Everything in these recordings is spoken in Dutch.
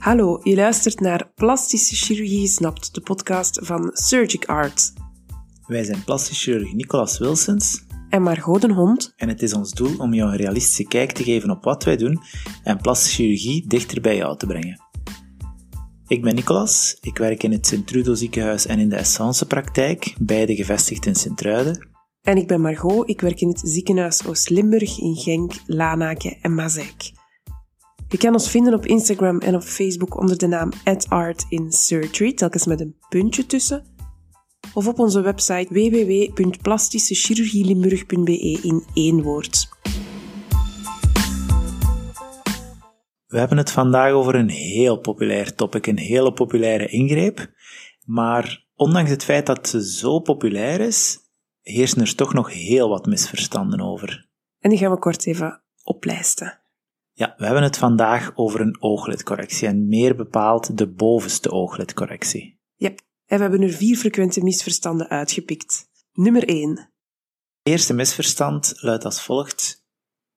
Hallo, je luistert naar Plastische Chirurgie Snapt, de podcast van Surgic Art. Wij zijn plastisch chirurg Nicolas Wilsons En Margot den Hond. en het is ons doel om jou een realistische kijk te geven op wat wij doen en plastische chirurgie dichter bij jou te brengen. Ik ben Nicolas, ik werk in het Sint-Trudo ziekenhuis en in de Essence praktijk, beide gevestigd in Sint-Truiden. En ik ben Margot, ik werk in het ziekenhuis Oost-Limburg in Genk, Lanaken en Mazeik. Je kan ons vinden op Instagram en op Facebook onder de naam @artinsurgery, telkens met een puntje tussen. Of op onze website www.plastischechirurgielimburg.be in één woord. We hebben het vandaag over een heel populair topic, een hele populaire ingreep. Maar ondanks het feit dat ze zo populair is, heersen er toch nog heel wat misverstanden over. En die gaan we kort even oplijsten. Ja, we hebben het vandaag over een ooglidcorrectie en meer bepaald de bovenste ooglidcorrectie. Yep, en we hebben er vier frequente misverstanden uitgepikt. Nummer 1. Het eerste misverstand luidt als volgt.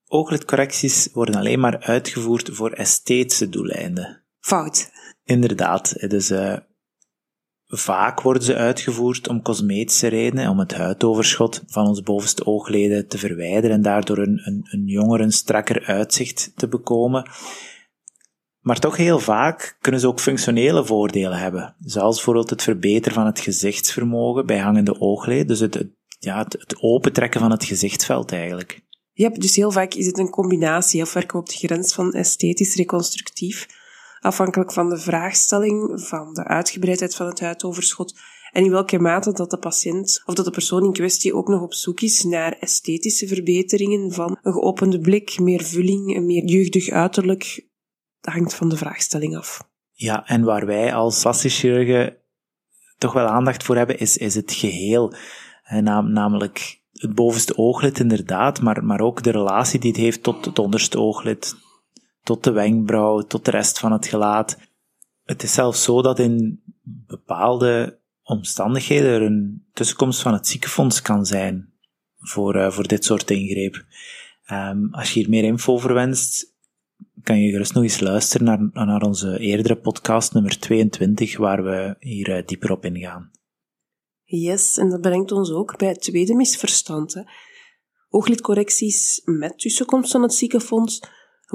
Ooglidcorrecties worden alleen maar uitgevoerd voor esthetische doeleinden. Fout. Inderdaad, dus eh, vaak worden ze uitgevoerd om cosmetische redenen, om het huidoverschot van onze bovenste oogleden te verwijderen en daardoor een, een, een jonger en strakker uitzicht te bekomen. Maar toch heel vaak kunnen ze ook functionele voordelen hebben, zoals bijvoorbeeld het verbeteren van het gezichtsvermogen bij hangende oogleden, dus het, ja, het, het opentrekken van het gezichtsveld eigenlijk. Yep, dus heel vaak is het een combinatie of werken we op de grens van esthetisch reconstructief, afhankelijk van de vraagstelling, van de uitgebreidheid van het huidoverschot en in welke mate dat de patiënt of dat de persoon in kwestie ook nog op zoek is naar esthetische verbeteringen van een geopende blik, meer vulling, een meer jeugdig uiterlijk. Dat hangt van de vraagstelling af. Ja, en waar wij als plastisch chirurgen toch wel aandacht voor hebben, is, is het geheel. Eh, nam- namelijk het bovenste ooglid inderdaad, maar, maar ook de relatie die het heeft tot het onderste ooglid, tot de wenkbrauw, tot de rest van het gelaat. Het is zelfs zo dat in bepaalde omstandigheden er een tussenkomst van het ziekenfonds kan zijn voor, eh, voor dit soort ingreep. Ehm, als je hier meer info over wenst, kan je gerust nog eens luisteren naar, naar onze eerdere podcast nummer 22, waar we hier eh, dieper op ingaan. Yes, en dat brengt ons ook bij het tweede misverstand. Ooglidcorrecties met tussenkomst van het ziekenfonds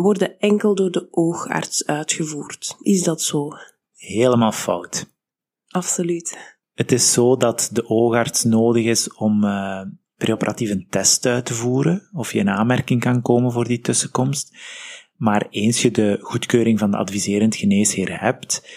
worden enkel door de oogarts uitgevoerd. Is dat zo? Helemaal fout. Absoluut. Het is zo dat de oogarts nodig is om uh, preoperatief een test uit te voeren, of je in aanmerking kan komen voor die tussenkomst. Maar eens je de goedkeuring van de adviserend geneesheer hebt,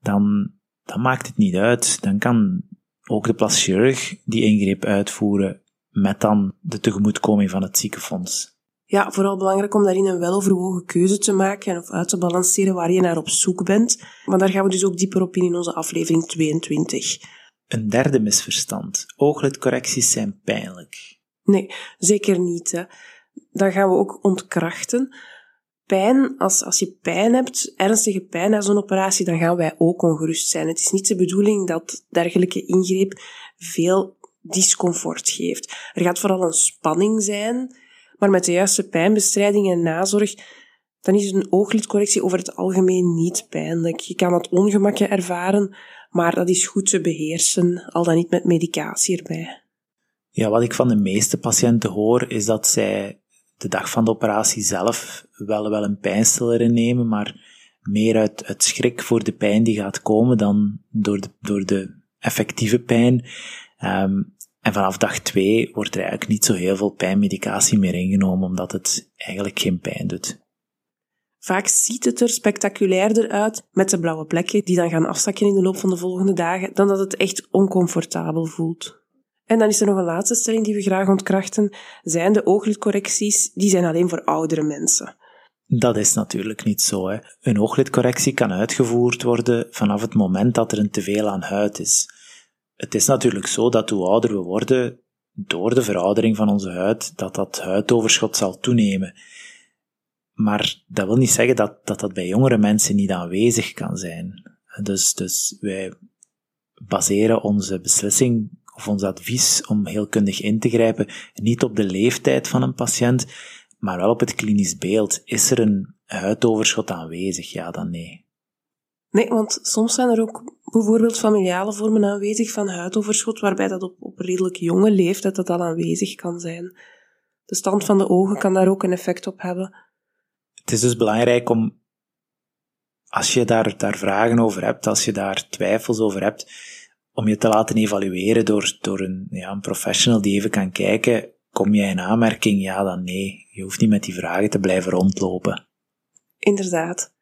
dan, dan maakt het niet uit. Dan kan ook de plastisch chirurg die ingreep uitvoeren met dan de tegemoetkoming van het ziekenfonds. Ja, vooral belangrijk om daarin een weloverwogen keuze te maken of uit te balanceren waar je naar op zoek bent. Maar daar gaan we dus ook dieper op in in onze aflevering 22. Een derde misverstand. Ooglidcorrecties zijn pijnlijk. Nee, zeker niet. Hè. Dat gaan we ook ontkrachten. Pijn, als, als je pijn hebt, ernstige pijn na zo'n operatie, dan gaan wij ook ongerust zijn. Het is niet de bedoeling dat dergelijke ingreep veel discomfort geeft. Er gaat vooral een spanning zijn, maar met de juiste pijnbestrijding en nazorg, dan is een ooglidcorrectie over het algemeen niet pijnlijk. Je kan wat ongemakken ervaren, maar dat is goed te beheersen, al dan niet met medicatie erbij. Ja, wat ik van de meeste patiënten hoor, is dat zij de dag van de operatie zelf wel, wel een pijnstiller innemen, maar meer uit, uit schrik voor de pijn die gaat komen dan door de, door de effectieve pijn. Um, en vanaf dag twee wordt er eigenlijk niet zo heel veel pijnmedicatie meer ingenomen, omdat het eigenlijk geen pijn doet. Vaak ziet het er spectaculairder uit met de blauwe plekken die dan gaan afzakken in de loop van de volgende dagen, dan dat het echt oncomfortabel voelt. En dan is er nog een laatste stelling die we graag ontkrachten. Zijn de ooglidcorrecties, die zijn alleen voor oudere mensen. Dat is natuurlijk niet zo. Hè. Een ooglidcorrectie kan uitgevoerd worden vanaf het moment dat er een teveel aan huid is. Het is natuurlijk zo dat hoe ouder we worden, door de veroudering van onze huid, dat dat huidoverschot zal toenemen. Maar dat wil niet zeggen dat dat, dat bij jongere mensen niet aanwezig kan zijn. Dus, dus wij baseren onze beslissing of ons advies om heelkundig in te grijpen niet op de leeftijd van een patiënt, maar wel op het klinisch beeld. Is er een huidoverschot aanwezig? Ja, dan nee. Nee, want soms zijn er ook bijvoorbeeld familiale vormen aanwezig van huidoverschot, waarbij dat op, op redelijk jonge leeftijd dat al aanwezig kan zijn. De stand van de ogen kan daar ook een effect op hebben. Het is dus belangrijk om, als je daar, daar vragen over hebt, als je daar twijfels over hebt, om je te laten evalueren door, door een, ja, een professional die even kan kijken, kom jij in aanmerking, ja dan nee. Je hoeft niet met die vragen te blijven rondlopen. Inderdaad.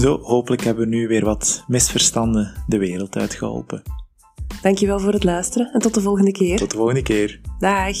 Zo, hopelijk hebben we nu weer wat misverstanden de wereld uitgeholpen. Dankjewel voor het luisteren en tot de volgende keer. Tot de volgende keer. Dag.